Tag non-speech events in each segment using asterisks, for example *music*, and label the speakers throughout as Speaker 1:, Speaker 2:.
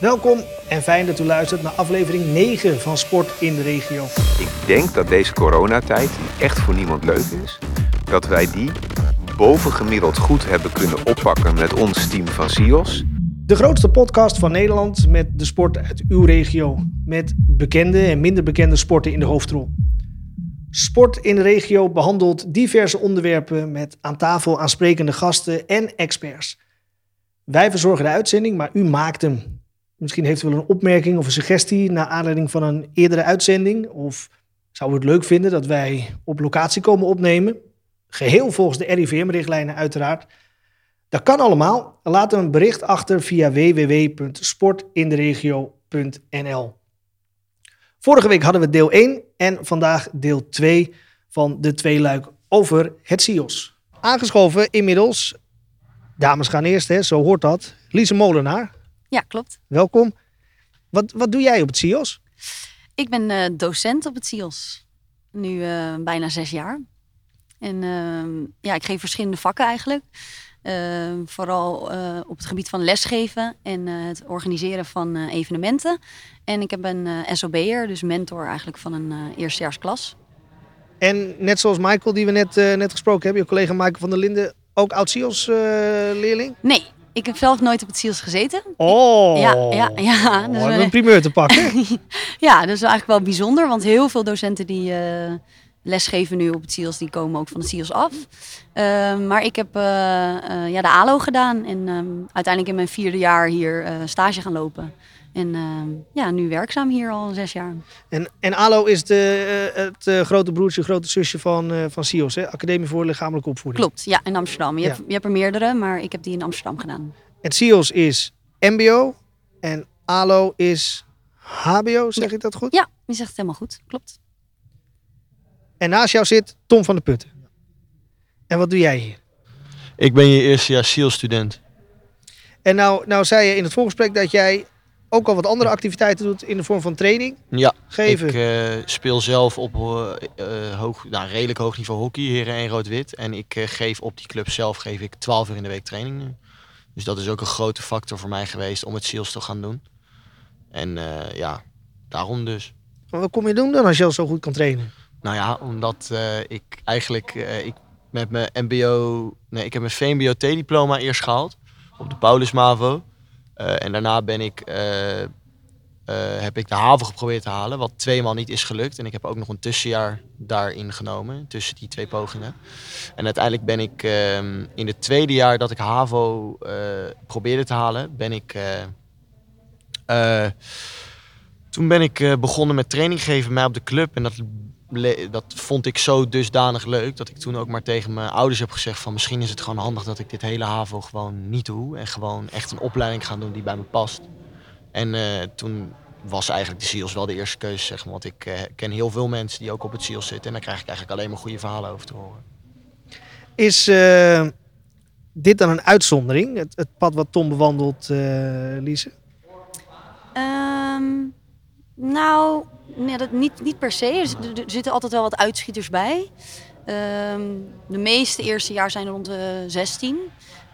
Speaker 1: Welkom en fijn dat u luistert naar aflevering 9 van Sport in de Regio.
Speaker 2: Ik denk dat deze coronatijd, die echt voor niemand leuk is, dat wij die bovengemiddeld goed hebben kunnen oppakken met ons team van SIOS.
Speaker 1: De grootste podcast van Nederland met de sport uit uw regio. Met bekende en minder bekende sporten in de hoofdrol. Sport in de regio behandelt diverse onderwerpen met aan tafel aansprekende gasten en experts. Wij verzorgen de uitzending, maar u maakt hem. Misschien heeft u wel een opmerking of een suggestie naar aanleiding van een eerdere uitzending. Of zou u het leuk vinden dat wij op locatie komen opnemen? Geheel volgens de RIVM-richtlijnen uiteraard. Dat kan allemaal. Laat een bericht achter via www.sportinderegio.nl. Vorige week hadden we deel 1 en vandaag deel 2 van de tweeluik over het SIOS. Aangeschoven inmiddels, dames gaan eerst, hè, zo hoort dat, Lise Molenaar.
Speaker 3: Ja, klopt.
Speaker 1: Welkom. Wat, wat doe jij op het SIOS?
Speaker 3: Ik ben uh, docent op het SIOS. Nu uh, bijna zes jaar. En uh, ja, ik geef verschillende vakken eigenlijk. vooral op het gebied van lesgeven en het organiseren van evenementen. En ik heb een SOB'er, dus mentor eigenlijk van een eerstejaarsklas.
Speaker 1: En net zoals Michael, die we net, net gesproken hebben, je collega Michael van der Linden, ook oud SIOS-leerling?
Speaker 3: nee, ik heb zelf nooit op het SIOS gezeten.
Speaker 1: Oh,
Speaker 3: ja, ja, ja.
Speaker 1: Dus oh, een primeur te pakken. *laughs*
Speaker 3: ja, dat is eigenlijk wel bijzonder, want heel veel docenten die uh, lesgeven nu op het SIOS, die komen ook van het SIOS af. Uh, maar ik heb uh, ja, de ALO gedaan en um, uiteindelijk in mijn vierde jaar hier stage gaan lopen. En ja, nu werkzaam hier al zes jaar.
Speaker 1: En, en ALO is de, het grote broertje, grote zusje van, van SIOS, hè? Academie voor Lichamelijke Opvoeding.
Speaker 3: Klopt, ja, in Amsterdam. Je, ja. hebt, je hebt er meerdere, maar ik heb die in Amsterdam gedaan.
Speaker 1: Het SIOS is MBO en ALO is HBO, zeg
Speaker 3: ja.
Speaker 1: ik dat goed?
Speaker 3: Ja, je zegt het helemaal goed, klopt.
Speaker 1: En naast jou zit Tom van der Putten. En wat doe jij hier?
Speaker 4: Ik ben je eerste jaar SIOS-student.
Speaker 1: En nou, nou zei je in het voorgesprek dat jij ook al wat andere activiteiten doet in de vorm van training.
Speaker 4: Ja,
Speaker 1: geven.
Speaker 4: ik uh, speel zelf op uh, hoog, nou, redelijk hoog niveau hockey, heren en rood-wit. En ik uh, geef op die club zelf geef ik 12 uur in de week training nu. Dus dat is ook een grote factor voor mij geweest om het SEALS te gaan doen. En ja, daarom dus.
Speaker 1: Maar wat kom je doen dan als je al zo goed kan trainen?
Speaker 4: Nou ja, omdat ik eigenlijk ik met mijn MBO, nee, ik heb mijn VMBO-T-diploma eerst gehaald op de Paulus Mavo. Uh, en daarna ben ik, uh, uh, heb ik de haven geprobeerd te halen, wat tweemaal niet is gelukt. En ik heb ook nog een tussenjaar daarin genomen, tussen die twee pogingen. En uiteindelijk ben ik ehm, in het tweede jaar dat ik HAVO probeerde te halen, ben ik... toen ben ik begonnen met training geven mij op de club. En dat dat vond ik zo dusdanig leuk dat ik toen ook maar tegen mijn ouders heb gezegd van misschien is het gewoon handig dat ik dit hele HAVO gewoon niet doe en gewoon echt een opleiding ga doen die bij me past. En uh, toen was eigenlijk de SEALS wel de eerste keuze, zeg maar. Want ik uh, ken heel veel mensen die ook op het SEALS zitten en daar krijg ik eigenlijk alleen maar goede verhalen over te horen.
Speaker 1: Is uh, dit dan een uitzondering, het, het, pad wat Tom bewandelt, Lise?
Speaker 3: Um, nou, nee, dat niet, niet per se. Er, zitten altijd wel wat uitschieters bij. Um, de meeste eerste jaar zijn rond de 16.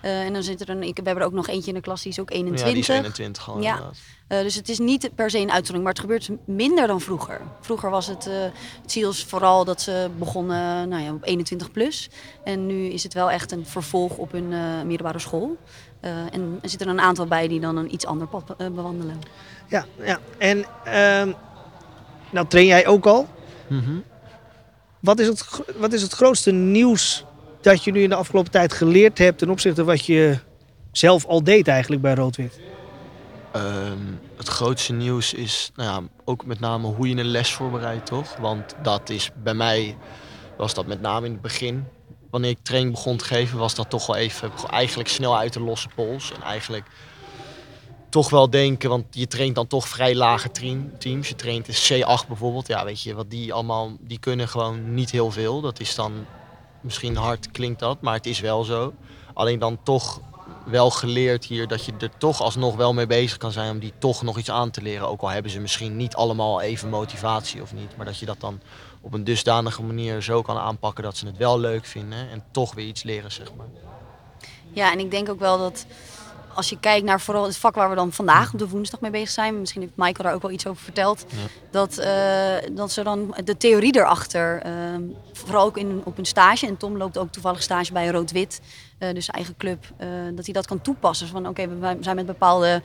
Speaker 3: Uh, en dan zit er een, ik, we hebben er ook nog eentje in de klas, die is ook 21.
Speaker 4: Ja, die is 21 gewoon
Speaker 3: ja. Uh, dus het is niet per se een uitzondering, maar het gebeurt minder dan vroeger. Vroeger was het, uh, het vooral dat ze begonnen nou ja, op 21 plus. En nu is het wel echt een vervolg op hun middelbare school. En er zitten een aantal bij die dan een iets ander pad bewandelen.
Speaker 1: Ja, ja. en uh, nou train jij ook al.
Speaker 4: Mm -hmm.
Speaker 1: wat, is het, wat is het grootste nieuws dat je nu in de afgelopen tijd geleerd hebt ten opzichte van wat je zelf al deed eigenlijk bij Roodwit?
Speaker 4: Um, het grootste nieuws is nou ja, ook met name hoe je een les voorbereidt, toch? Want dat is bij mij, was dat met name in het begin. Wanneer ik training begon te geven, was dat toch wel even eigenlijk snel uit de losse pols. En eigenlijk toch wel denken, want je traint dan toch vrij lage teams. Je traint in C8 bijvoorbeeld. Ja, weet je, wat die allemaal, die kunnen gewoon niet heel veel. Dat is dan, misschien hard klinkt dat, maar het is wel zo. Alleen dan toch wel geleerd hier dat je er toch alsnog wel mee bezig kan zijn om die toch nog iets aan te leren. Ook al hebben ze misschien niet allemaal even motivatie of niet. Maar dat je dat dan op een dusdanige manier zo kan aanpakken dat ze het wel leuk vinden en toch weer iets leren, zeg maar.
Speaker 3: Ja, en ik denk ook wel dat als je kijkt naar vooral het vak waar we dan vandaag op de woensdag mee bezig zijn, misschien heeft Michael daar ook wel iets over verteld,
Speaker 4: Ja.
Speaker 3: dat, eh, dat ze dan de theorie erachter, eh, vooral ook in, op een stage, en Tom loopt ook toevallig stage bij Rood-Wit, eh, dus eigen club, eh, dat hij dat kan toepassen. Van oké, we zijn met bepaalde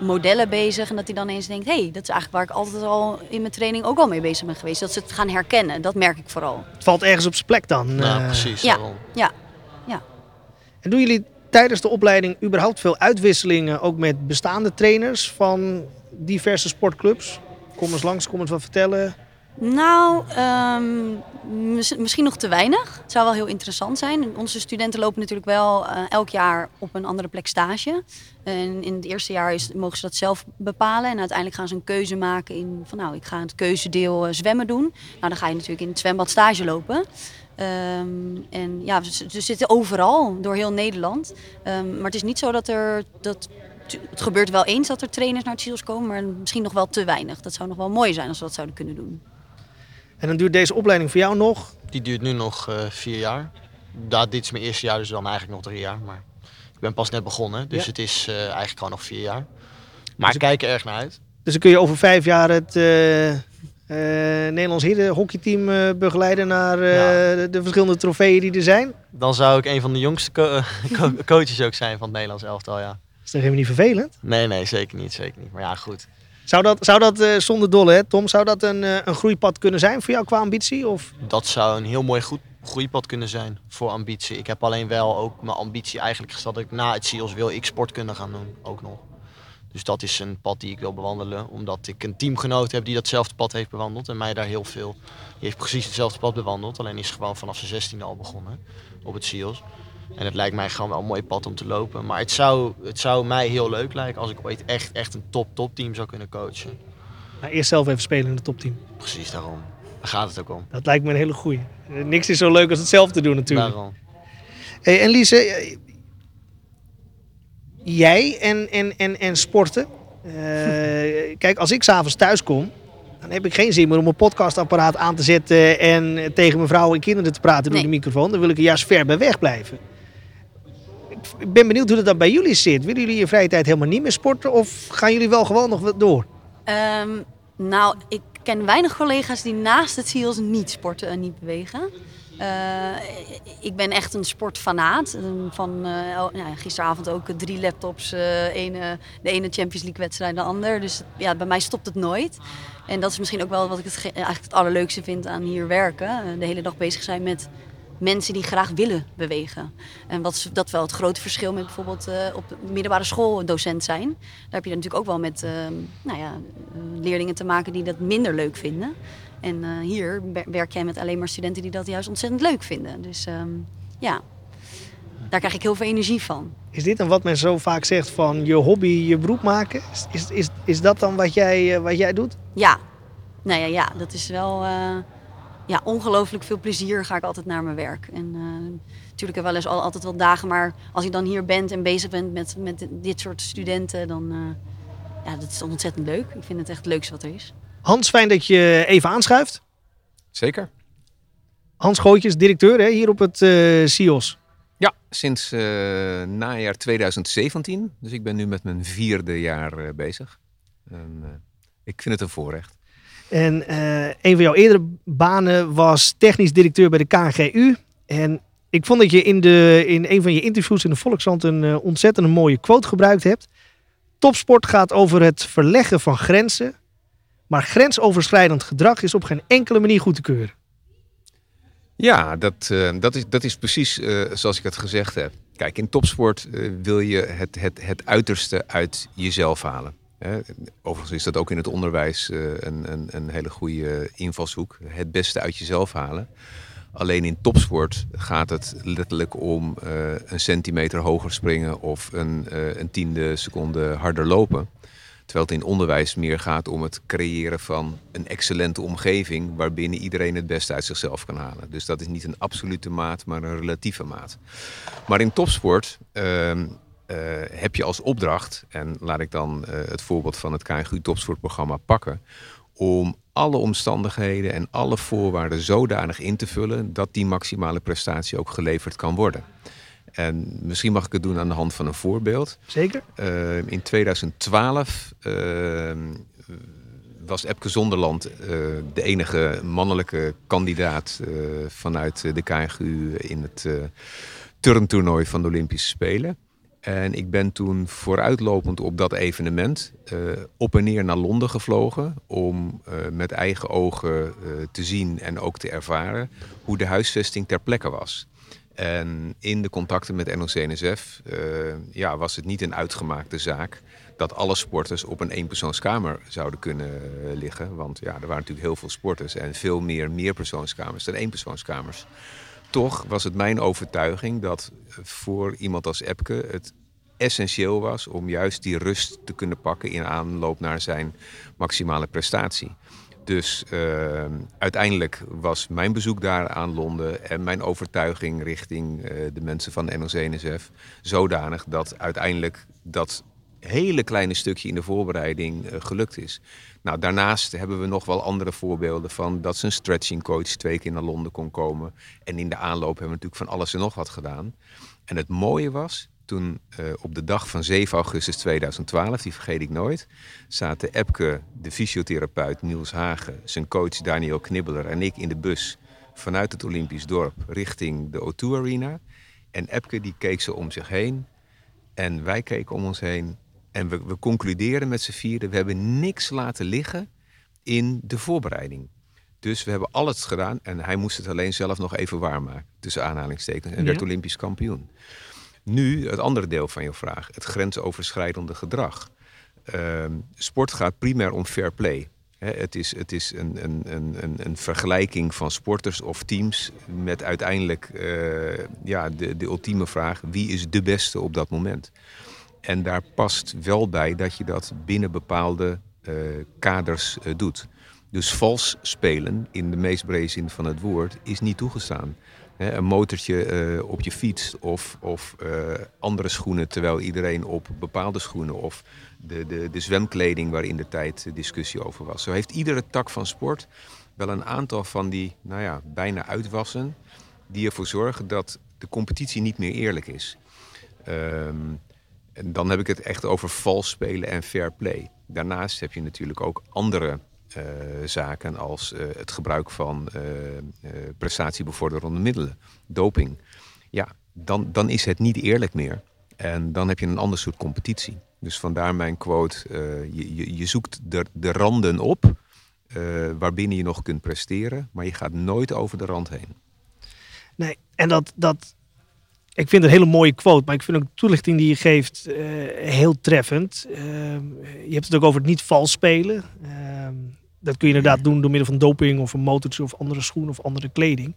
Speaker 3: modellen bezig en dat hij dan eens denkt, hé, hey, dat is eigenlijk waar ik altijd al in mijn training ook al mee bezig ben geweest. Dat ze het gaan herkennen, dat merk ik vooral.
Speaker 1: Het valt ergens op zijn plek dan.
Speaker 4: Nou, precies.
Speaker 3: ja.
Speaker 4: daarom.
Speaker 3: Ja,
Speaker 1: En doen jullie tijdens de opleiding überhaupt veel uitwisselingen, ook met bestaande trainers van diverse sportclubs? Kom eens langs, kom eens wat vertellen.
Speaker 3: Nou, ehm, mis- misschien nog te weinig. Het zou wel heel interessant zijn. Onze studenten lopen natuurlijk wel eh, elk jaar op een andere plek stage. En in het eerste jaar is, mogen ze dat zelf bepalen. En uiteindelijk gaan ze een keuze maken in van nou, ik ga het keuzedeel eh, zwemmen doen. Nou, dan ga je natuurlijk in het zwembad stage lopen. Ehm, en ja, ze, ze zitten overal door heel Nederland. Ehm, maar het is niet zo dat er. Dat, het gebeurt wel eens dat er trainers naar het SEALS komen, maar misschien nog wel te weinig. Dat zou nog wel mooi zijn als we dat zouden kunnen doen.
Speaker 1: En dan duurt deze opleiding voor jou nog.
Speaker 4: Die duurt nu nog eh, vier jaar. Ja, dit is mijn eerste jaar, dus dan eigenlijk nog drie jaar. Maar ik ben pas net begonnen, dus
Speaker 1: Ja.
Speaker 4: het is eh, eigenlijk gewoon nog vier jaar. Maar ik kijk er erg naar uit.
Speaker 1: Dus dan kun je over vijf jaar het eh, Nederlands heren hockeyteam eh, begeleiden naar eh,
Speaker 4: Ja.
Speaker 1: de, de verschillende trofeeën die er zijn.
Speaker 4: Dan zou ik een van de jongste co- *laughs* co- coaches ook zijn van het Nederlands elftal, ja.
Speaker 1: Is dat helemaal niet vervelend?
Speaker 4: Nee, nee, zeker niet, zeker niet. Maar ja, goed.
Speaker 1: Zou dat, zou dat eh, zonder dolle, hè, Tom, zou dat een, eh, een groeipad kunnen zijn voor jou qua ambitie? Of?
Speaker 4: Dat zou een heel mooi goed groeipad kunnen zijn voor ambitie. Ik heb alleen wel ook mijn ambitie eigenlijk gesteld dat ik na het SEALS wil ik sportkunde gaan doen, ook nog. Dus dat is een pad die ik wil bewandelen, omdat ik een teamgenoot heb die datzelfde pad heeft bewandeld en mij daar heel veel. Die heeft precies hetzelfde pad bewandeld, alleen is gewoon vanaf zijn 16e al begonnen op het SEALS. En het lijkt mij gewoon wel een mooi pad om te lopen. Maar het zou, het zou mij heel leuk lijken als ik ooit echt, echt een top-top team zou kunnen coachen.
Speaker 1: Nou, eerst zelf even spelen in het topteam.
Speaker 4: Precies daarom. Daar gaat het ook om.
Speaker 1: Dat lijkt me een hele goeie. Eh, niks is zo leuk als het zelf te doen natuurlijk.
Speaker 4: Daarom.
Speaker 1: Hey, en Lise, jij en, en, en, en sporten. Eh, *laughs* kijk, als ik s'avonds thuis kom, dan heb ik geen zin meer om een podcastapparaat aan te zetten en tegen mijn vrouw en kinderen te praten door de microfoon. Dan wil ik er juist ver bij weg blijven. Ik- ben benieuwd hoe dat dan bij jullie zit. Willen jullie in je vrije tijd helemaal niet meer sporten of gaan jullie wel gewoon nog wat door?
Speaker 3: Ehm, nou, ik ken weinig collega's die naast het SEALS niet sporten en niet bewegen. Eh, ik ben echt een sportfanaat. Van eh, oh, gisteravond ook drie laptops. eh, de ene Champions League wedstrijd, de ander. Dus ja, bij mij stopt het nooit. En dat is misschien ook wel wat ik het, ge- eigenlijk het allerleukste vind aan hier werken. De hele dag bezig zijn met mensen die graag willen bewegen. En wat is dat wel het grote verschil met bijvoorbeeld op de middelbare school docent zijn. Daar heb je natuurlijk ook wel met eh, nou ja, leerlingen te maken die dat minder leuk vinden. En eh, hier wer- werk jij met alleen maar studenten die dat juist ontzettend leuk vinden. Dus ehm, ja, daar krijg ik heel veel energie van.
Speaker 1: Is dit dan wat men zo vaak zegt van je hobby je beroep maken? Is, is, is, is dat dan wat jij, eh, wat jij doet?
Speaker 3: Ja, nou ja, ja dat is wel eh, ja, ongelooflijk veel plezier ga ik altijd naar mijn werk. En natuurlijk heb ik wel eens al, altijd wel dagen, maar als ik dan hier ben en bezig ben met, met dit soort studenten, dan ja, dat is ontzettend leuk. Ik vind het echt het leukste wat er is.
Speaker 1: Hans, fijn dat je even aanschuift.
Speaker 2: Zeker.
Speaker 1: Hans Gootjes, directeur hè, hier op het eh CIOS.
Speaker 2: Ja, sinds eh, najaar 2017. Dus ik ben nu met mijn vierde jaar eh, bezig. En, ik vind het een voorrecht.
Speaker 1: En een van jouw eerdere banen was technisch directeur bij de KNGU. En ik vond dat je in, de, in een van je interviews in de Volkskrant een ontzettend mooie quote gebruikt hebt. Topsport gaat over het verleggen van grenzen. Maar grensoverschrijdend gedrag is op geen enkele manier goed te keuren.
Speaker 2: Ja, dat, eh, dat, is, dat is precies eh, zoals ik het gezegd heb. Kijk, in topsport eh, wil je het, het, het uiterste uit jezelf halen. Hè. Overigens is dat ook in het onderwijs een, een, een hele goede invalshoek. Het beste uit jezelf halen. Alleen in topsport gaat het letterlijk om een centimeter hoger springen of een, een tiende seconde harder lopen. Terwijl het in onderwijs meer gaat om het creëren van een excellente omgeving waarbinnen iedereen het beste uit zichzelf kan halen. Dus dat is niet een absolute maat, maar een relatieve maat. Maar in topsport ehm, eh, heb je als opdracht, en laat ik dan eh, het voorbeeld van het KNGU topsportprogramma pakken, om alle omstandigheden en alle voorwaarden zodanig in te vullen dat die maximale prestatie ook geleverd kan worden. En misschien mag ik het doen aan de hand van een voorbeeld.
Speaker 1: Zeker.
Speaker 2: Uh, in 2012 uh, was Epke Zonderland uh, de enige mannelijke kandidaat vanuit de KNGU in het turntoernooi van de Olympische Spelen. En ik ben toen vooruitlopend op dat evenement uh, op en neer naar Londen gevlogen. Om uh, met eigen ogen uh, te zien en ook te ervaren hoe de huisvesting ter plekke was. En in de contacten met NOC-NSF ja, was het niet een uitgemaakte zaak dat alle sporters op een eenpersoonskamer zouden kunnen liggen. Want ja, er waren natuurlijk heel veel sporters en veel meer meerpersoonskamers dan eenpersoonskamers toch was het mijn overtuiging dat voor iemand als Epke het essentieel was om juist die rust te kunnen pakken in aanloop naar zijn maximale prestatie. Dus uh, uiteindelijk was mijn bezoek daar aan Londen en mijn overtuiging richting uh, de mensen van de NOC-NSF zodanig dat uiteindelijk dat hele kleine stukje in de voorbereiding uh, gelukt is. Nou, daarnaast hebben we nog wel andere voorbeelden van dat zijn stretching coach twee keer naar Londen kon komen. En in de aanloop hebben we natuurlijk van alles en nog wat gedaan. En het mooie was, toen uh, op de dag van 7 augustus 2012, die vergeet ik nooit, zaten Epke, de fysiotherapeut Niels Hagen, zijn coach Daniel Knibbeler en ik in de bus vanuit het Olympisch dorp richting de O2 Arena. En Epke die keek ze om zich heen en wij keken om ons heen en we, we concluderen met z'n vieren, we hebben niks laten liggen in de voorbereiding. Dus we hebben alles gedaan en hij moest het alleen zelf nog even waarmaken. Tussen aanhalingstekens. En werd Olympisch kampioen. Nu het andere deel van je vraag. Het grensoverschrijdende gedrag. Uh, sport gaat primair om fair play. het is, het is een, een, een, een, vergelijking van sporters of teams met uiteindelijk uh, ja, de, de ultieme vraag: wie is de beste op dat moment? En daar past wel bij dat je dat binnen bepaalde uh, kaders uh, doet. Dus vals spelen, in de meest brede zin van het woord, is niet toegestaan. Een motortje uh, op je fiets of, of andere schoenen, terwijl iedereen op bepaalde schoenen of de, de, de zwemkleding waar in de tijd discussie over was. Zo heeft iedere tak van sport wel een aantal van die, nou ja, bijna uitwassen, die ervoor zorgen dat de competitie niet meer eerlijk is. Um, en dan heb ik het echt over vals spelen en fair play. Daarnaast heb je natuurlijk ook andere zaken als uh, het gebruik van uh, prestatiebevorderende middelen, doping. Ja, dan, dan is het niet eerlijk meer. En dan heb je een ander soort competitie. Dus vandaar mijn quote: je, je, je, zoekt de, de randen op waarbinnen je nog kunt presteren, maar je gaat nooit over de rand heen.
Speaker 1: Nee, en dat, dat ik vind een hele mooie quote, maar ik vind ook de toelichting die je geeft heel treffend. Uh, je hebt het ook over het niet vals spelen. Dat kun je inderdaad doen door middel van doping of een motortje of andere schoenen of andere kleding.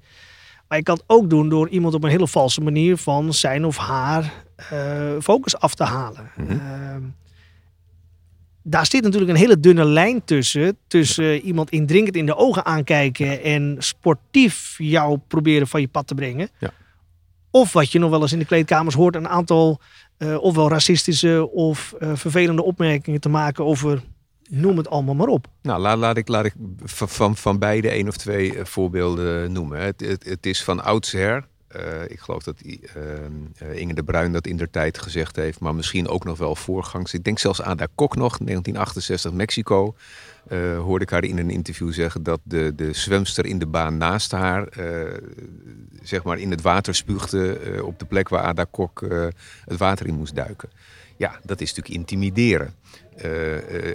Speaker 1: Maar je kan het ook doen door iemand op een hele valse manier van zijn of haar eh, focus af te halen. Mm -hmm. daar zit natuurlijk een hele dunne lijn tussen. Tussen iemand indringend in de ogen aankijken en sportief jou proberen van je pad te brengen. Ja. Of wat je nog wel eens in de kleedkamers hoort, een aantal uh, ofwel racistische of uh, vervelende opmerkingen te maken over noem het allemaal maar op.
Speaker 2: Nou, laat, laat ik, laat ik van, van beide één of twee uh, voorbeelden noemen. Het, het, is van oudsher. Uh, ik geloof dat uh, Inge de Bruin dat in der tijd gezegd heeft, maar misschien ook nog wel voorgangs. Ik denk zelfs Ada Kok nog, 1968 Mexico. Uh, hoorde ik haar in een interview zeggen dat de, de zwemster in de baan naast haar zeg maar in het water spuugde op de plek waar Ada Kok het water in moest duiken. Ja, dat is natuurlijk intimideren. Uh,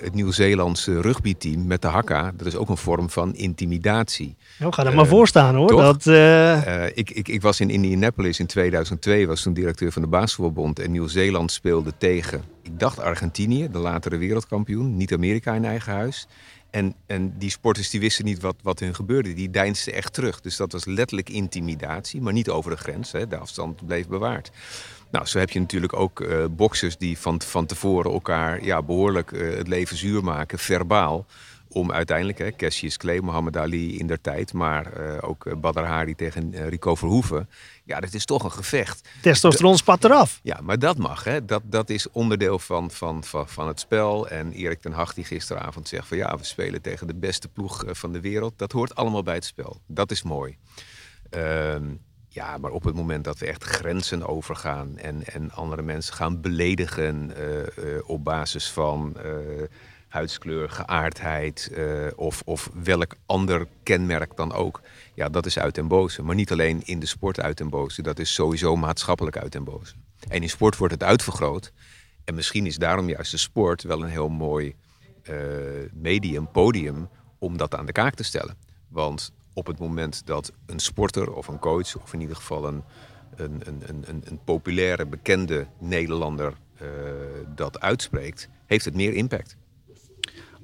Speaker 2: het Nieuw-Zeelandse rugbyteam met de hakka, dat is ook een vorm van intimidatie.
Speaker 1: Nou, ga er maar uh, voor staan hoor. Dat,
Speaker 2: ik, ik, ik was in Indianapolis in 2002, was toen directeur van de basketbalbond. En Nieuw-Zeeland speelde tegen, ik dacht Argentinië, de latere wereldkampioen. Niet Amerika in eigen huis. En, en die sporters die wisten niet wat, wat hun gebeurde. Die deinsden echt terug. Dus dat was letterlijk intimidatie, maar niet over de grens. Hè. De afstand bleef bewaard. Nou, zo heb je natuurlijk ook uh, boxers die van, van tevoren elkaar ja, behoorlijk uh, het leven zuur maken, verbaal. Om uiteindelijk, hè, Cassius Clay, Muhammad Ali in der tijd, maar uh, ook Badr Hari tegen Rico Verhoeven. Ja, dat is toch een gevecht.
Speaker 1: Testosteron spat eraf.
Speaker 2: Ja, maar dat mag. Hè. Dat, dat is onderdeel van, van, van, van het spel. En Erik ten Hag die gisteravond zegt van ja, we spelen tegen de beste ploeg van de wereld. Dat hoort allemaal bij het spel. Dat is mooi. Ehm, Ja, maar op het moment dat we echt grenzen overgaan en, en andere mensen gaan beledigen op basis van huidskleur, geaardheid of, of welk ander kenmerk dan ook. Ja, dat is uit den boze. Maar niet alleen in de sport uit den boze, dat is sowieso maatschappelijk uit den boze. En in sport wordt het uitvergroot. En misschien is daarom juist de sport wel een heel mooi medium, podium om dat aan de kaak te stellen. Want op het moment dat een sporter of een coach, of in ieder geval een, een, een, een, een populaire, bekende Nederlander uh, dat uitspreekt, heeft het meer impact.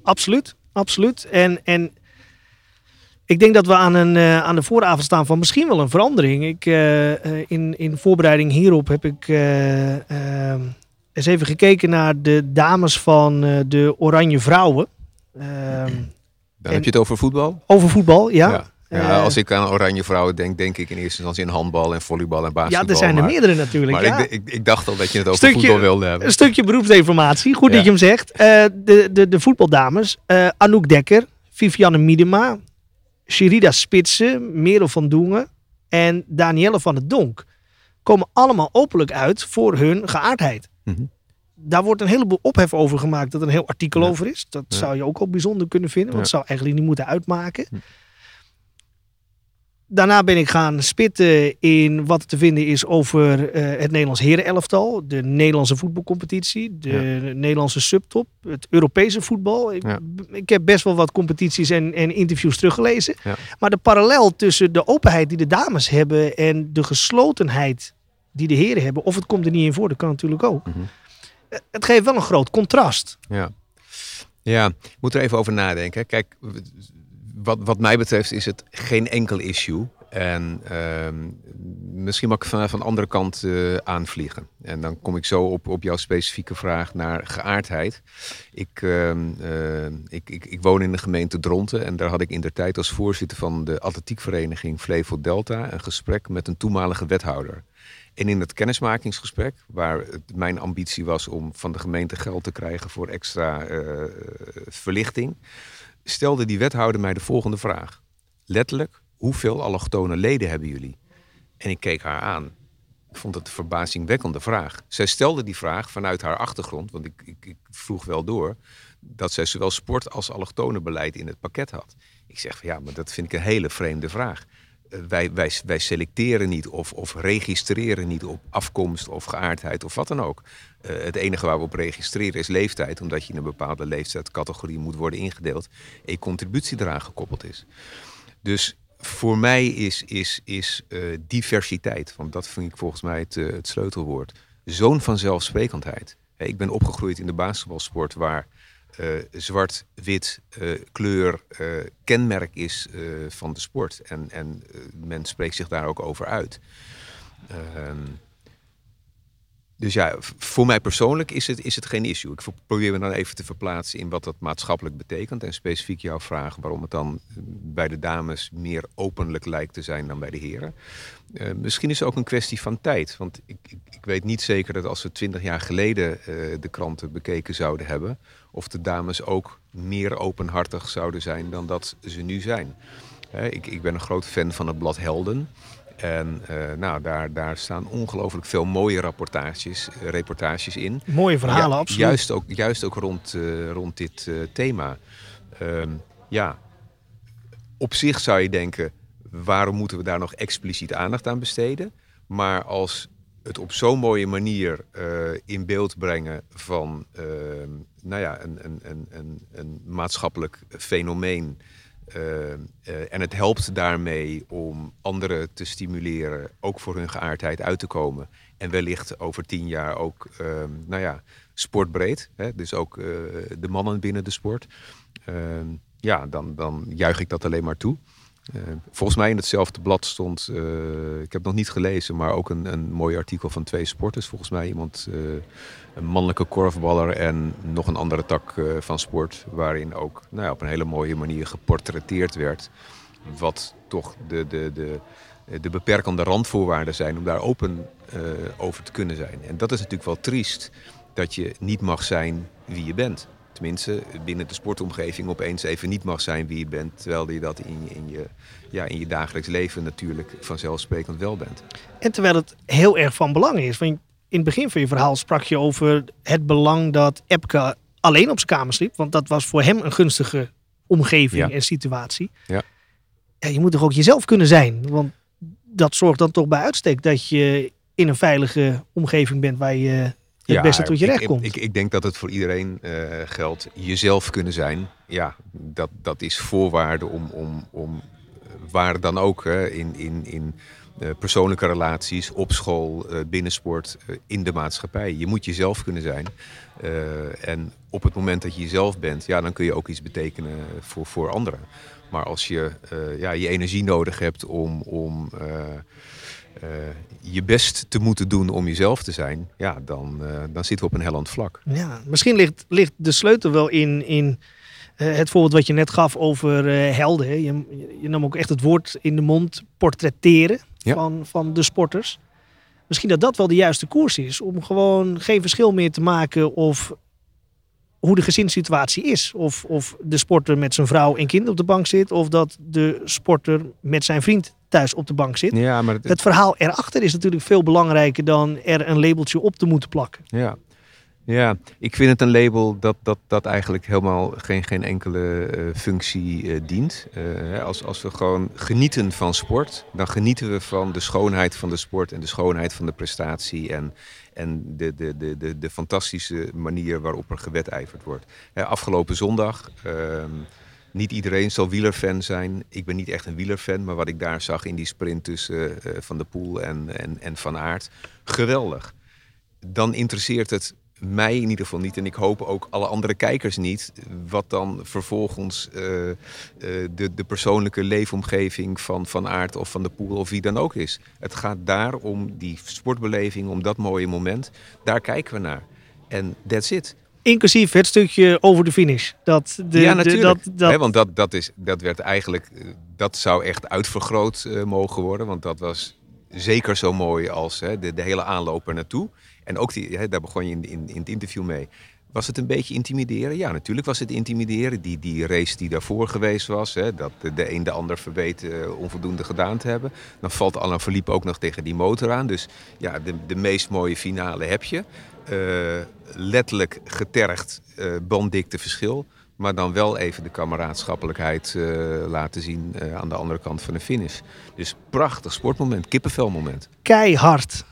Speaker 1: Absoluut, absoluut. En, en ik denk dat we aan, een, uh, aan de vooravond staan van misschien wel een verandering. Ik, uh, in, in voorbereiding hierop heb ik eens even gekeken naar de dames van de Oranje Vrouwen.
Speaker 2: Dan heb je het over voetbal?
Speaker 1: Over voetbal, ja.
Speaker 2: ja. Als ik aan Oranje Vrouwen denk, denk ik in eerste instantie in handbal en volleybal en basketbal.
Speaker 1: Ja, er zijn er meerdere natuurlijk.
Speaker 2: Maar
Speaker 1: ja.
Speaker 2: ik, ik, ik, dacht al dat je het over voetbal wilde hebben.
Speaker 1: Een stukje beroepsinformatie, goed dat je hem zegt. Uh, de, de, de voetbaldames, uh, Anouk Dekker, Vivianne Miedema, Sherida Spitsen, Merel van Doengen en Danielle van het Donk komen allemaal openlijk uit voor hun geaardheid. Mm -hmm. Daar wordt een heleboel ophef over gemaakt dat er een heel artikel ja. over is. Dat ja. zou je ook al bijzonder kunnen vinden, want het zou eigenlijk niet moeten uitmaken. Daarna ben ik gaan spitten in wat te vinden is over uh, het Nederlands herenelftal, de Nederlandse voetbalcompetitie, de ja. Nederlandse subtop, het Europese voetbal. Ik, ja. ik, heb best wel wat competities en, en interviews teruggelezen. Ja. Maar de parallel tussen de openheid die de dames hebben en de geslotenheid die de heren hebben, of het komt er niet in voor, dat kan natuurlijk ook. Mm -hmm. Het geeft wel een groot contrast.
Speaker 2: Ja, ja ik moet er even over nadenken. Kijk, wat, wat mij betreft is het geen enkel issue. En uh, misschien mag ik vanaf een andere kant uh, aanvliegen. En dan kom ik zo op, op jouw specifieke vraag naar geaardheid. Ik, uh, uh, ik, ik, ik, woon in de gemeente Dronten en daar had ik in de tijd als voorzitter van de atletiekvereniging Flevo Delta een gesprek met een toenmalige wethouder. En in het kennismakingsgesprek, waar mijn ambitie was om van de gemeente geld te krijgen voor extra uh, verlichting, stelde die wethouder mij de volgende vraag. Letterlijk, hoeveel allochtone leden hebben jullie? En ik keek haar aan. Ik vond het een verbazingwekkende vraag. Zij stelde die vraag vanuit haar achtergrond, want ik, ik, ik vroeg wel door, dat zij zowel sport als allochtone beleid in het pakket had. Ik zeg van ja, maar dat vind ik een hele vreemde vraag wij, wij, wij selecteren niet of, of registreren niet op afkomst of geaardheid of wat dan ook. Uh, het enige waar we op registreren is leeftijd, omdat je in een bepaalde leeftijdscategorie moet worden ingedeeld en contributie eraan gekoppeld is. Dus voor mij is, is, is uh, diversiteit, want dat vind ik volgens mij het, uh, het sleutelwoord, zo'n vanzelfsprekendheid. Ik ben opgegroeid in de basketbalsport waar uh, zwart, wit, uh, kleur uh, kenmerk is van de sport. En, en men spreekt zich daar ook over uit. Ehm, dus ja, voor mij persoonlijk is het, is het geen issue. Ik probeer me dan even te verplaatsen in wat dat maatschappelijk betekent. En specifiek jouw vraag waarom het dan bij de dames meer openlijk lijkt te zijn dan bij de heren. Misschien is het ook een kwestie van tijd. Want ik, ik, weet niet zeker dat als we twintig jaar geleden de kranten bekeken zouden hebben, of de dames ook meer openhartig zouden zijn dan dat ze nu zijn. Ik, ik ben een groot fan van het blad Helden. En uh, nou, daar, daar staan ongelooflijk veel mooie rapportages, reportages in.
Speaker 1: Mooie verhalen, ja, absoluut.
Speaker 2: Juist ook, juist ook rond, uh, rond dit thema. Ehm, ja, op zich zou je denken, waarom moeten we daar nog expliciet aandacht aan besteden? Maar als het op zo'n mooie manier in beeld brengen van ehm, nou ja, een, een, een, een, maatschappelijk fenomeen uh, en het helpt daarmee om anderen te stimuleren, ook voor hun geaardheid uit te komen. En wellicht over tien jaar ook, nou ja, sportbreed. Hè? Dus ook eh, de mannen binnen de sport. Ja, dan, dan juich ik dat alleen maar toe. Uh, volgens mij in hetzelfde blad stond, uh, ik heb nog niet gelezen, maar ook een, een mooi artikel van twee sporters. Volgens mij iemand, uh, een mannelijke korfballer en nog een andere tak van sport. Waarin ook nou ja, op een hele mooie manier geportretteerd werd. Wat toch de, de, de, de beperkende randvoorwaarden zijn om daar open over te kunnen zijn. En dat is natuurlijk wel triest, dat je niet mag zijn wie je bent. Tenminste binnen de sportomgeving opeens even niet mag zijn wie je bent. Terwijl je dat in, je- in, je, ja, in je dagelijks leven natuurlijk vanzelfsprekend wel bent.
Speaker 1: En terwijl het heel erg van belang is. Want in het begin van je verhaal sprak je over het belang dat Epke alleen op zijn kamer sliep. Want dat was voor hem een gunstige omgeving
Speaker 2: Ja.
Speaker 1: en situatie.
Speaker 2: Ja.
Speaker 1: Ja, je moet toch ook jezelf kunnen zijn. Want dat zorgt dan toch bij uitstek dat je in een veilige omgeving bent waar je het beste tot je
Speaker 2: ik-
Speaker 1: recht komt.
Speaker 2: Ik, ik, ik denk dat het voor iedereen eh, geldt. Jezelf kunnen zijn, ja, dat, dat is voorwaarde om, om, om eh, waar dan ook hè, in, in, in eh, persoonlijke relaties, op school, eh, binnensport, in de maatschappij. Je moet jezelf kunnen zijn. En op het moment dat je jezelf bent, ja, dan kun je ook iets betekenen voor, voor anderen. Maar als je ja, je energie nodig hebt om, om eh, je best te moeten doen om jezelf te zijn, ja, dan, eh, dan zitten we op een helland vlak.
Speaker 1: Ja, misschien ligt, ligt de sleutel wel in, in eh, het voorbeeld wat je net gaf over helden. hè. Je, je nam ook echt het woord in de mond, portretteren
Speaker 2: Ja.
Speaker 1: van, van de sporters. Misschien dat dat wel de juiste koers is. Om gewoon geen verschil meer te maken of hoe de gezinssituatie is. Of, of de sporter met zijn vrouw en kind op de bank zit. Of dat de sporter met zijn vriend thuis op de bank zit.
Speaker 2: Ja, maar het,
Speaker 1: Het verhaal erachter is natuurlijk veel belangrijker dan er een labeltje op te moeten plakken.
Speaker 2: Ja. ja, ik vind het een label dat, dat, dat eigenlijk helemaal geen, geen enkele eh, functie eh, dient. Eh, als, als we gewoon genieten van sport, dan genieten we van de schoonheid van de sport en de schoonheid van de prestatie en, en de, de, de, de, de fantastische manier waarop er gewedijverd wordt. Afgelopen zondag. ehm, niet iedereen zal wielerfan zijn. Ik ben niet echt een wielerfan, maar wat ik daar zag in die sprint tussen eh, Van der Poel en, en, en Van Aert, geweldig dan interesseert het mij in ieder geval niet. En ik hoop ook alle andere kijkers niet. Wat dan vervolgens eh, eh, de, de persoonlijke leefomgeving van Van Aert of Van de Poel of wie dan ook is. Het gaat daar om die sportbeleving, om dat mooie moment. Daar kijken we naar. En that's it.
Speaker 1: Inclusief het stukje over de finish. Dat de,
Speaker 2: ja,
Speaker 1: de-
Speaker 2: natuurlijk.
Speaker 1: dat, dat,
Speaker 2: Hè, want dat, dat, is, dat werd eigenlijk, eh, dat zou echt uitvergroot mogen worden. Want dat was zeker zo mooi als hè, de, de hele aanloop er naartoe. En ook die, hè, daar begon je in, in, in het interview mee. Was het een beetje intimideren? Ja, natuurlijk was het intimideren. Die, die race die daarvoor geweest was, hè, dat de, een de ander verweet eh, onvoldoende gedaan te hebben. Dan valt Alain Verliep ook nog tegen die motor aan. Dus ja, de, de meest mooie finale heb je. Eh, letterlijk getergd, eh banddikte verschil. Maar dan wel even de kameraadschappelijkheid laten zien aan de andere kant van de finish. Dus prachtig sportmoment, kippenvelmoment.
Speaker 1: keihard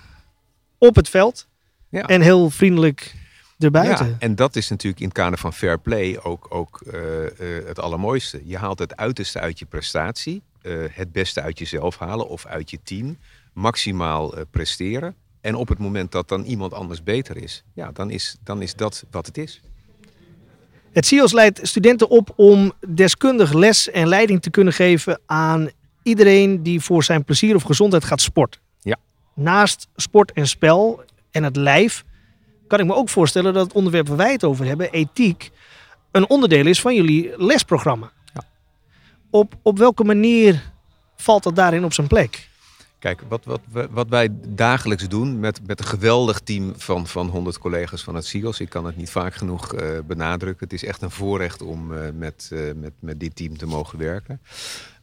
Speaker 1: op het veld.
Speaker 2: Ja.
Speaker 1: En heel vriendelijk erbuiten.
Speaker 2: Ja, en dat is natuurlijk in het kader van fair play ook, ook eh, eh, het allermooiste. Je haalt het uiterste uit je prestatie, eh, het beste uit jezelf halen of uit je team, maximaal presteren. En op het moment dat dan iemand anders beter is, ja, dan is, dan is dat wat het is.
Speaker 1: Het CIOS leidt studenten op om deskundig les en leiding te kunnen geven aan iedereen die voor zijn plezier of gezondheid gaat sporten.
Speaker 2: Ja.
Speaker 1: Naast sport en spel en het lijf kan ik me ook voorstellen dat het onderwerp waar wij het over hebben, ethiek, een onderdeel is van jullie lesprogramma.
Speaker 2: Ja.
Speaker 1: Op, op welke manier valt dat daarin op zijn plek?
Speaker 2: Kijk, wat, wat, wat wij dagelijks doen met, met een geweldig team van, van 100 collega's van het CIOS. Ik kan het niet vaak genoeg eh, benadrukken. Het is echt een voorrecht om eh, met, eh, met, met dit team te mogen werken.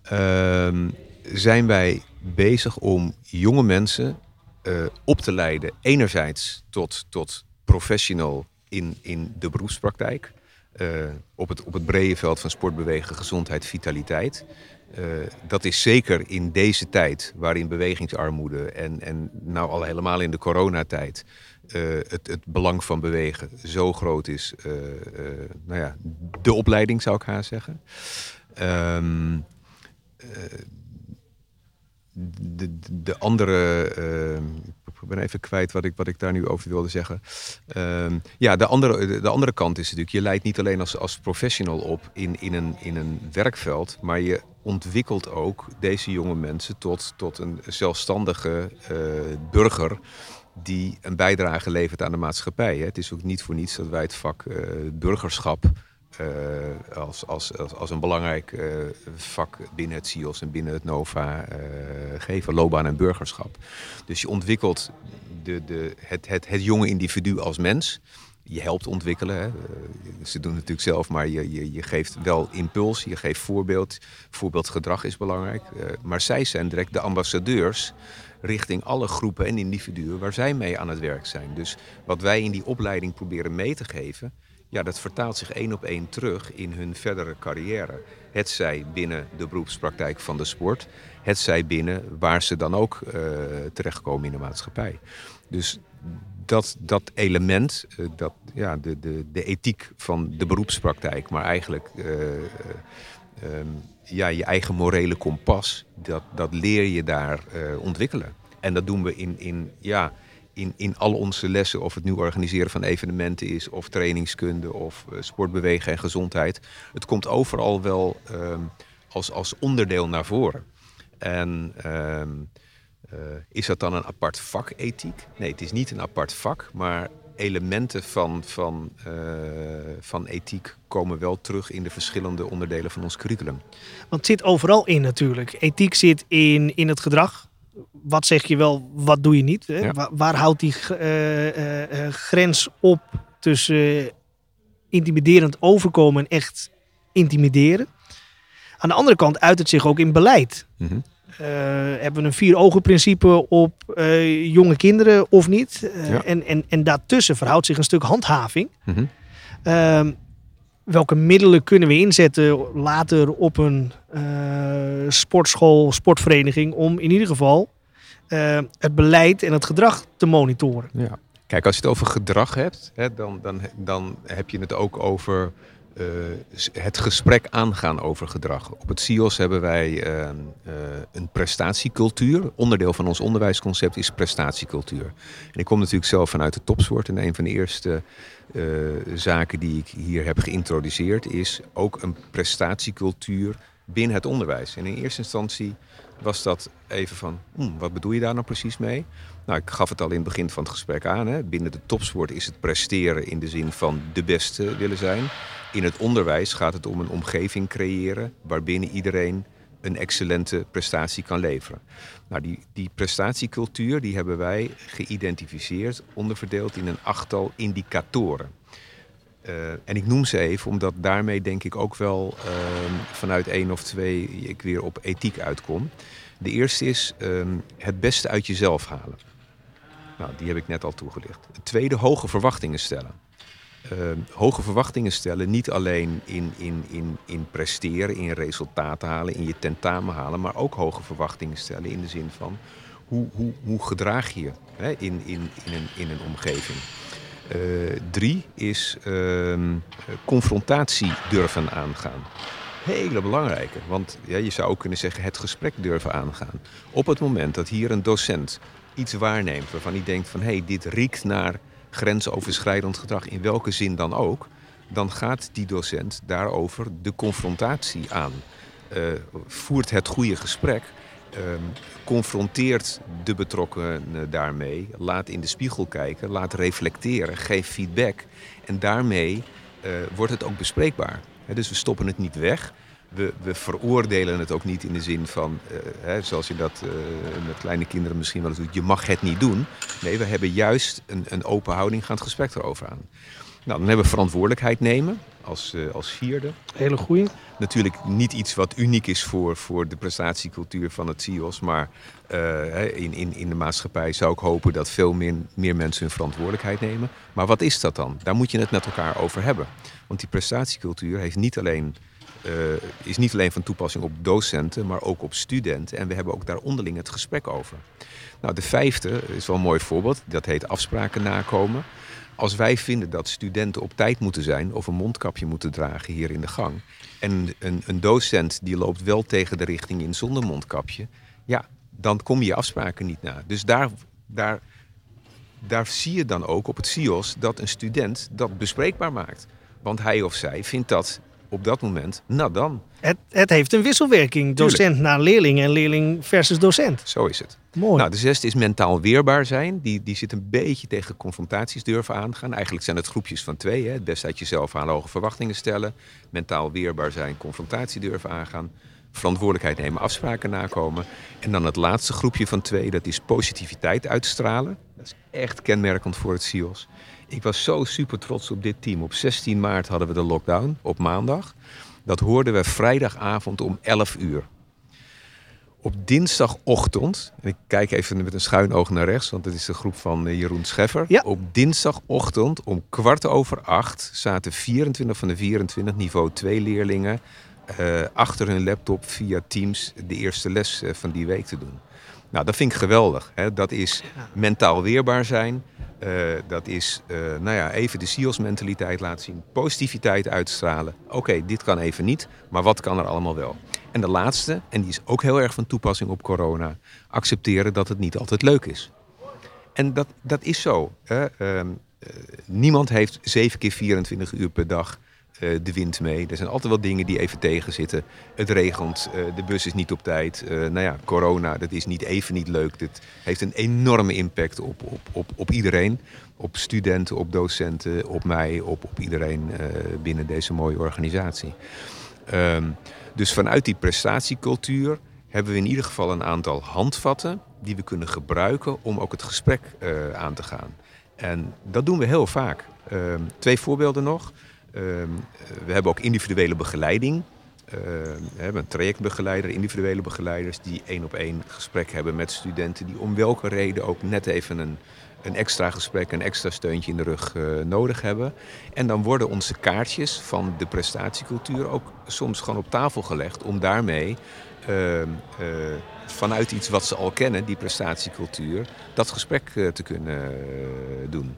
Speaker 2: Ehm, zijn wij bezig om jonge mensen eh, op te leiden. Enerzijds tot, tot professional in, in de beroepspraktijk. eh, op, het, op het brede veld van sportbewegen, gezondheid, vitaliteit. Eh, dat is zeker in deze tijd, waarin bewegingsarmoede en, en nou al helemaal in de coronatijd eh, het, het belang van bewegen zo groot is. nou ja, de opleiding zou ik haar zeggen. Ehm, eh, de, de, de andere. ehm, ik ben even kwijt wat ik, wat ik daar nu over wilde zeggen. Ehm, ja, de andere, de, de andere kant is natuurlijk, je leidt niet alleen als, als professional op in, in, een, in een werkveld, maar je ontwikkelt ook deze jonge mensen tot, tot een zelfstandige eh, burger die een bijdrage levert aan de maatschappij. Hè. Het is ook niet voor niets dat wij het vak eh, burgerschap eh, als, als, als, als een belangrijk eh, vak binnen het CIOS en binnen het NOVA eh, geven, loopbaan en burgerschap. Dus je ontwikkelt de, de, het, het, het jonge individu als mens. je helpt ontwikkelen. Hè. Ze doen het natuurlijk zelf, maar je, je, je geeft wel impuls, je geeft voorbeeld. Voorbeeldgedrag is belangrijk. maar zij zijn direct de ambassadeurs richting alle groepen en individuen waar zij mee aan het werk zijn. Dus wat wij in die opleiding proberen mee te geven, ja, dat vertaalt zich één op één terug in hun verdere carrière. Het zij binnen de beroepspraktijk van de sport, het zij binnen waar ze dan ook uh, terechtkomen in de maatschappij. Dus dat, dat element, uh, dat, ja, de, de, de ethiek van de beroepspraktijk, maar eigenlijk uh, um, ja, je eigen morele kompas, dat, dat leer je daar ontwikkelen. En dat doen we in, in ja, in, in al onze lessen, of het nu organiseren van evenementen is, of trainingskunde, of uh, sportbewegen en gezondheid. Het komt overal wel uh, als, als onderdeel naar voren. En uh, is dat dan een apart vak, ethiek? Nee, het is niet een apart vak, maar elementen van, van, uh, van ethiek komen wel terug in de verschillende onderdelen van ons curriculum.
Speaker 1: Want het zit overal in natuurlijk. Ethiek zit in, in het gedrag, wat zeg je wel, wat doe je niet? Hè? Waar, waar, houdt die uh, uh, grens op tussen intimiderend overkomen en echt intimideren? Aan de andere kant uit het zich ook in beleid. Mm -hmm. hebben we een vier ogen principe op jonge kinderen of niet? Ja. en, en, en daartussen verhoudt zich een stuk handhaving. Mm -hmm. Welke middelen kunnen we inzetten later op een sportschool, sportvereniging om in ieder geval uh, het beleid en het gedrag te monitoren.
Speaker 2: Ja. Kijk, als je het over gedrag hebt, hè, dan, dan, dan heb je het ook over uh, het gesprek aangaan over gedrag. Op het CIOS hebben wij uh, uh, een prestatiecultuur. Onderdeel van ons onderwijsconcept is prestatiecultuur. En ik kom natuurlijk zelf vanuit de topsport. En een van de eerste zaken die ik hier heb geïntroduceerd is ook een prestatiecultuur binnen het onderwijs. En in eerste instantie was dat even van, hmm, wat bedoel je daar nou precies mee? Nou, ik gaf het al in het begin van het gesprek aan. Hè. Binnen de topsport is het presteren in de zin van de beste willen zijn. In het onderwijs gaat het om een omgeving creëren waarbinnen iedereen een excellente prestatie kan leveren. Nou, die, die prestatiecultuur die hebben wij geïdentificeerd, onderverdeeld in een achttal indicatoren. Uh, en ik noem ze even, omdat daarmee denk ik ook wel uh, vanuit één of twee ik weer op ethiek uitkom. De eerste is uh, het beste uit jezelf halen. Nou, die heb ik net al toegelicht. Tweede, hoge verwachtingen stellen. Ehm, hoge verwachtingen stellen, niet alleen in, in, in, in presteren, in resultaten halen, in je tentamen halen, maar ook hoge verwachtingen stellen in de zin van hoe, hoe, hoe gedraag je je hè, in, in, in, een, in een omgeving. Uh, drie is uh, confrontatie durven aangaan. Hele belangrijke, want ja, je zou ook kunnen zeggen het gesprek durven aangaan. Op het moment dat hier een docent iets waarneemt waarvan hij denkt van hé, hey, dit riekt naar grensoverschrijdend gedrag, in welke zin dan ook, dan gaat die docent daarover de confrontatie aan. Uh, voert het goede gesprek, um, confronteert de betrokkenen daarmee, laat in de spiegel kijken, laat reflecteren, geef feedback. En daarmee uh, wordt het ook bespreekbaar. Dus we stoppen het niet weg. We, we, veroordelen het ook niet in de zin van, uh, hè, zoals je dat uh, met kleine kinderen misschien wel eens doet, je mag het niet doen. Nee, we hebben juist een, een open houding, gaan het gesprek erover aan. Nou, dan hebben we verantwoordelijkheid nemen als, uh, als vierde.
Speaker 1: Hele goeie.
Speaker 2: Natuurlijk niet iets wat uniek is voor, voor de prestatiecultuur van het CIOS. Maar in, in, in de maatschappij zou ik hopen dat veel meer, meer mensen hun verantwoordelijkheid nemen. Maar wat is dat dan? Daar moet je het met elkaar over hebben. Want die prestatiecultuur heeft niet alleen, uh, is niet alleen van toepassing op docenten, maar ook op studenten. En we hebben ook daar onderling het gesprek over. Nou, de vijfde is wel een mooi voorbeeld. Dat heet afspraken nakomen. Als wij vinden dat studenten op tijd moeten zijn of een mondkapje moeten dragen hier in de gang. En een, een docent die loopt wel tegen de richting in zonder mondkapje. Ja, dan kom je afspraken niet na. Dus daar, daar, daar zie je dan ook op het CIOS dat een student dat bespreekbaar maakt. Want hij of zij vindt dat op dat moment, nou dan.
Speaker 1: Het, het heeft een wisselwerking, docent Tuurlijk. naar leerling en leerling versus docent.
Speaker 2: Zo is het.
Speaker 1: Mooi.
Speaker 2: Nou, de zesde is mentaal weerbaar zijn. Die, die zit een beetje tegen confrontaties durven aangaan. Eigenlijk zijn het groepjes van twee. Hè. Het uit jezelf halen, hoge verwachtingen stellen. Mentaal weerbaar zijn, confrontatie durven aangaan. Verantwoordelijkheid nemen, afspraken nakomen. En dan het laatste groepje van twee, dat is positiviteit uitstralen. Dat is echt kenmerkend voor het CIOS. Ik was zo super trots op dit team. Op 16 maart hadden we de lockdown, op maandag. Dat hoorden we vrijdagavond om 11 uur. Op dinsdagochtend, en ik kijk even met een schuin oog naar rechts, want het is de groep van eh, Jeroen Scheffer.
Speaker 1: Ja.
Speaker 2: Op dinsdagochtend om kwart over acht zaten 24 van de 24 niveau 2 leerlingen eh, achter hun laptop via Teams de eerste les eh, van die week te doen. Nou, dat vind ik geweldig. Hè? Dat is mentaal weerbaar zijn. Eh, dat is eh, nou ja, even de SEALS-mentaliteit laten zien. Positiviteit uitstralen. Oké, dit kan even niet, maar wat kan er allemaal wel? En de laatste, en die is ook heel erg van toepassing op corona. Accepteren dat het niet altijd leuk is. En dat, dat is zo. Hè? Ehm, eh, niemand heeft 7 keer 24 uur per dag de wind mee. Er zijn altijd wel dingen die even tegenzitten. Het regent, eh, de bus is niet op tijd. Eh, nou ja, corona, dat is niet even niet leuk. Dit heeft een enorme impact op, op, op, op iedereen. Op studenten, op docenten, op mij, op, op iedereen eh, binnen deze mooie organisatie. Ehm, dus vanuit die prestatiecultuur hebben we in ieder geval een aantal handvatten die we kunnen gebruiken om ook het gesprek eh, aan te gaan. En dat doen we heel vaak. Ehm, twee voorbeelden nog. Ehm, we hebben ook individuele begeleiding. Ehm, we hebben een trajectbegeleider, individuele begeleiders die één op één gesprek hebben met studenten die om welke reden ook net even een, een extra gesprek, een extra steuntje in de rug eh, nodig hebben. En dan worden onze kaartjes van de prestatiecultuur ook soms gewoon op tafel gelegd om daarmee ehm, eh, vanuit iets wat ze al kennen, die prestatiecultuur, dat gesprek eh, te kunnen doen.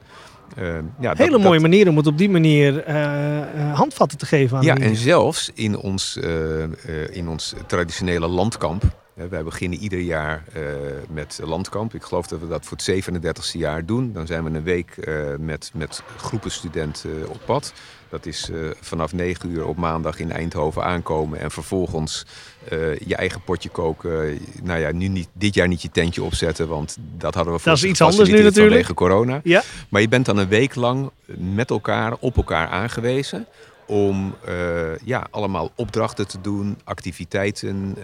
Speaker 2: Ehm, ja, dat-
Speaker 1: Hele
Speaker 2: dat-
Speaker 1: mooie manier om het op die manier eh, eh, handvatten te geven aan
Speaker 2: ja, en zelfs in ons, eh, eh, in ons traditionele landkamp. Wij beginnen ieder jaar eh, met landkamp. Ik geloof dat we dat voor het 37e jaar doen. Dan zijn we een week eh, met, met groepen studenten op pad. Dat is eh, vanaf 9 uur op maandag in Eindhoven aankomen. En vervolgens eh, je eigen potje koken. Nou ja, nu niet, dit jaar niet je tentje opzetten. Want dat hadden we voor
Speaker 1: Dat is iets anders nu natuurlijk.
Speaker 2: vanwege corona.
Speaker 1: Ja.
Speaker 2: Maar je bent dan een week lang met elkaar, op elkaar aangewezen. Om eh, ja, allemaal opdrachten te doen, activiteiten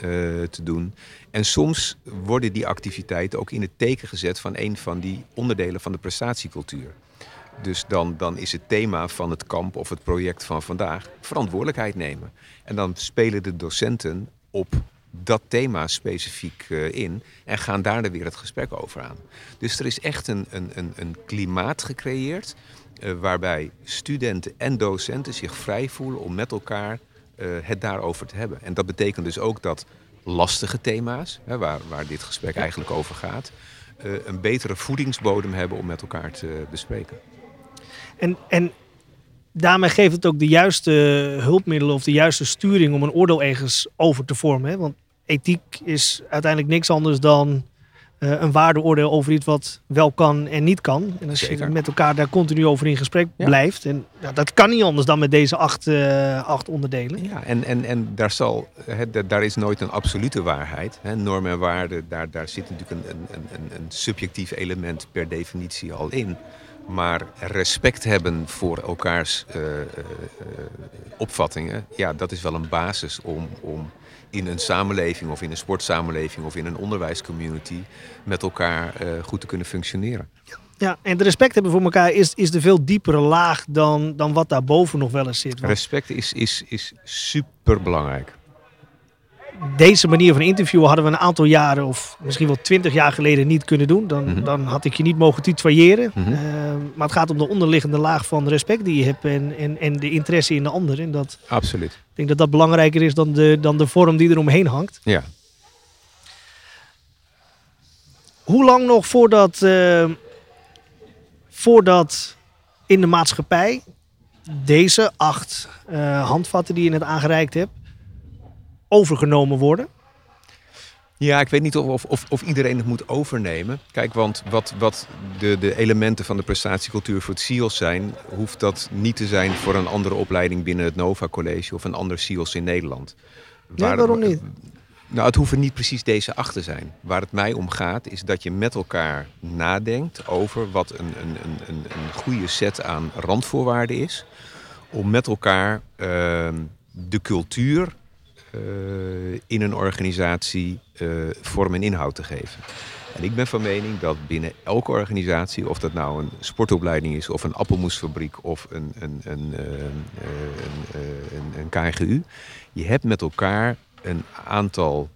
Speaker 2: te doen. En soms worden die activiteiten ook in het teken gezet van een van die onderdelen van de prestatiecultuur. Dus dan, dan is het thema van het kamp of het project van vandaag verantwoordelijkheid nemen. En dan spelen de docenten op dat thema specifiek eh, in en gaan daar dan weer het gesprek over aan. Dus er is echt een, een, een, een klimaat gecreëerd eh, waarbij studenten en docenten zich vrij voelen om met elkaar eh, het daarover te hebben. En dat betekent dus ook dat lastige thema's, hè, waar, waar dit gesprek eigenlijk over gaat, een betere voedingsbodem hebben om met elkaar te bespreken.
Speaker 1: En, en daarmee geeft het ook de juiste hulpmiddelen of de juiste sturing om een oordeel ergens over te vormen. Hè? Want ethiek is uiteindelijk niks anders dan eh, een waardeoordeel over iets wat wel kan en niet kan. En als
Speaker 2: Zeker.
Speaker 1: je met elkaar daar continu over in gesprek
Speaker 2: Ja.
Speaker 1: blijft. En ja, dat kan niet anders dan met deze acht, eh, acht onderdelen.
Speaker 2: Ja, en, en, en daar, zal, daar is nooit een absolute waarheid. Hè. Normen en waarden, daar, daar zit natuurlijk een, een, een, een subjectief element per definitie al in. Maar respect hebben voor elkaars eh, eh, eh, opvattingen, ja, dat is wel een basis om, om in een samenleving of in een sportsamenleving of in een onderwijscommunity met elkaar goed te kunnen functioneren.
Speaker 1: Ja, en de respect hebben voor elkaar is, is de veel diepere laag dan, dan wat daarboven nog wel eens zit. Want
Speaker 2: Respect is, is, is super belangrijk.
Speaker 1: Deze manier van interviewen hadden we een aantal jaren of misschien wel twintig jaar geleden niet kunnen doen. Dan,
Speaker 2: Mhm.
Speaker 1: dan had ik je niet mogen tutoyeren.
Speaker 2: Mhm.
Speaker 1: Eh, maar het gaat om de onderliggende laag van respect die je hebt en, en, en de interesse in de ander. En dat,
Speaker 2: Absoluut.
Speaker 1: ik denk dat dat belangrijker is dan de, dan de vorm die er omheen hangt.
Speaker 2: Ja.
Speaker 1: Hoe lang nog voordat, eh, voordat in de maatschappij deze acht eh, handvatten die je net aangereikt hebt, overgenomen worden?
Speaker 2: Ja, ik weet niet of, of, of, iedereen het moet overnemen. Kijk, want wat, wat de, de elementen van de prestatiecultuur voor het SIOS zijn, hoeft dat niet te zijn voor een andere opleiding binnen het Nova College of een ander SIOS in Nederland.
Speaker 1: Ja, waarom niet?
Speaker 2: Nou, het hoeven niet precies deze acht te zijn. Waar het mij om gaat, is dat je met elkaar nadenkt over wat een, een, een, een, een goede set aan randvoorwaarden is. Om met elkaar ehm, de cultuur in een organisatie vorm en inhoud te geven. En ik ben van mening dat binnen elke organisatie, of dat nou een sportopleiding is, of een appelmoesfabriek of een, een, een, een, een, KGU, je hebt met elkaar een aantal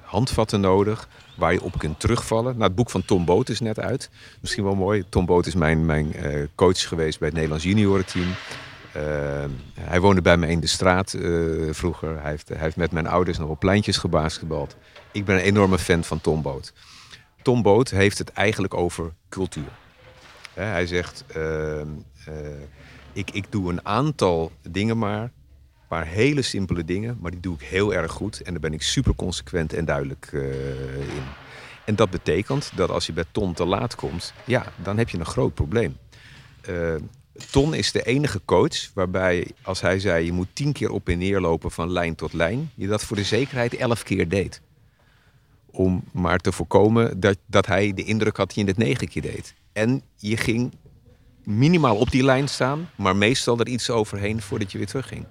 Speaker 2: handvatten nodig waar je op kunt terugvallen. Nou, het boek van Tom Boot is net uit. Misschien wel mooi. Tom Boot is mijn, mijn coach geweest bij het Nederlands juniorenteam. Uh, hij woonde bij me in de straat uh, vroeger. Hij heeft, hij heeft met mijn ouders nog op pleintjes gebasketbald. Ik ben een enorme fan van Tom Boot. Tom Boot heeft het eigenlijk over cultuur. hij zegt, ehm, ik, ik doe een aantal dingen maar paar hele simpele dingen, maar die doe ik heel erg goed. En daar ben ik super consequent en duidelijk in. En dat betekent dat als je bij Ton te laat komt, ja, dan heb je een groot probleem. Ton is de enige coach waarbij, als hij zei je moet tien keer op en neer lopen van lijn tot lijn, je dat voor de zekerheid elf keer deed. Om maar te voorkomen dat, dat hij de indruk had dat je het negen keer deed. En je ging minimaal op die lijn staan, maar meestal er iets overheen voordat je weer terugging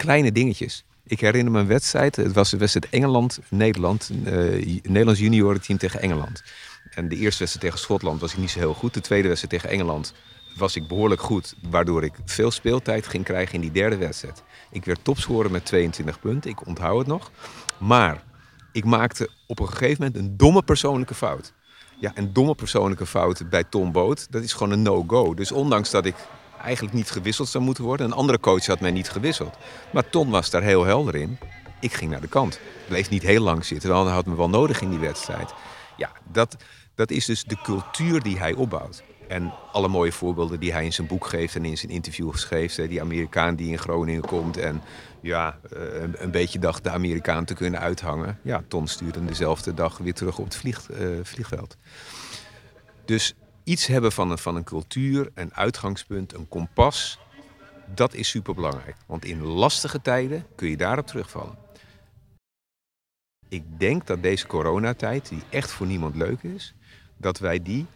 Speaker 2: kleine dingetjes. Ik herinner me een wedstrijd. Het was de wedstrijd Engeland-Nederland. Uh, Nederlands juniorenteam tegen Engeland. En de eerste wedstrijd tegen Schotland was ik niet zo heel goed. De tweede wedstrijd tegen Engeland was ik behoorlijk goed. Waardoor ik veel speeltijd ging krijgen in die derde wedstrijd. Ik werd topscorer met 22 punten. Ik onthoud het nog. Maar ik maakte op een gegeven moment een domme persoonlijke fout. Ja, een domme persoonlijke fout bij Tom Boot, dat is gewoon een no-go. Dus ondanks dat ik eigenlijk niet gewisseld zou moeten worden. Een andere coach had mij niet gewisseld. Maar Ton was daar heel helder in. Ik ging naar de kant. Bleef niet heel lang zitten. Dan had me wel nodig in die wedstrijd. Ja, dat, dat is dus de cultuur die hij opbouwt. En alle mooie voorbeelden die hij in zijn boek geeft en in zijn interview schreef. Die Amerikaan die in Groningen komt en ja, eh, een beetje dacht de Amerikaan te kunnen uithangen. Ja, Ton stuurde hem dezelfde dag weer terug op het vlieg, uh, vliegveld. Dus iets hebben van een, van een cultuur, een uitgangspunt, een kompas. Dat is superbelangrijk. Want in lastige tijden kun je daarop terugvallen. Ik denk dat deze coronatijd, die echt voor niemand leuk is, dat wij die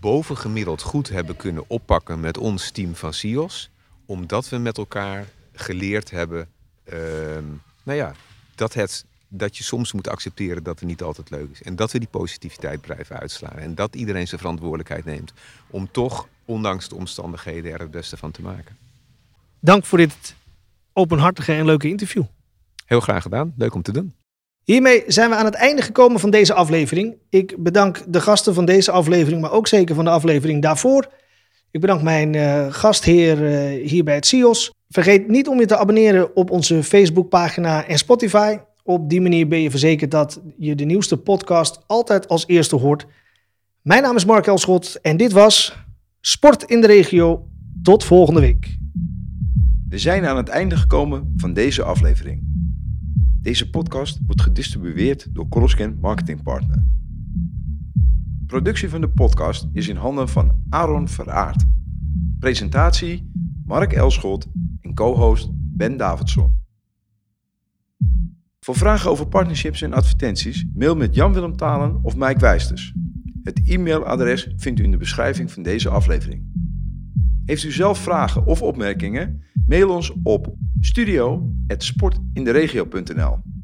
Speaker 2: bovengemiddeld goed hebben kunnen oppakken met ons team van SIOS. Omdat we met elkaar geleerd hebben, uh, nou ja, dat het dat je soms moet accepteren dat het niet altijd leuk is. En dat we die positiviteit blijven uitslaan. En dat iedereen zijn verantwoordelijkheid neemt. Om toch, ondanks de omstandigheden, er het beste van te maken.
Speaker 1: Dank voor dit openhartige en leuke interview.
Speaker 2: Heel graag gedaan. Leuk om te doen.
Speaker 1: Hiermee zijn we aan het einde gekomen van deze aflevering. Ik bedank de gasten van deze aflevering, maar ook zeker van de aflevering daarvoor. Ik bedank mijn uh, gastheer uh, hier bij het CIOS. Vergeet niet om je te abonneren op onze Facebookpagina en Spotify. Op die manier ben je verzekerd dat je de nieuwste podcast altijd als eerste hoort. Mijn naam is Mark Elschot en dit was Sport in de Regio. Tot volgende week.
Speaker 5: We zijn aan het einde gekomen van deze aflevering. Deze podcast wordt gedistribueerd door Coroscan Marketing Partner. Productie van de podcast is in handen van Aaron Veraard. Presentatie Mark Elschot en co-host Ben Davidson. Voor vragen over partnerships en advertenties, mail met Jan-Willem Talen of Mike Wijsters. Het e-mailadres vindt u in de beschrijving van deze aflevering. Heeft u zelf vragen of opmerkingen? Mail ons op studio.sportinderegio.nl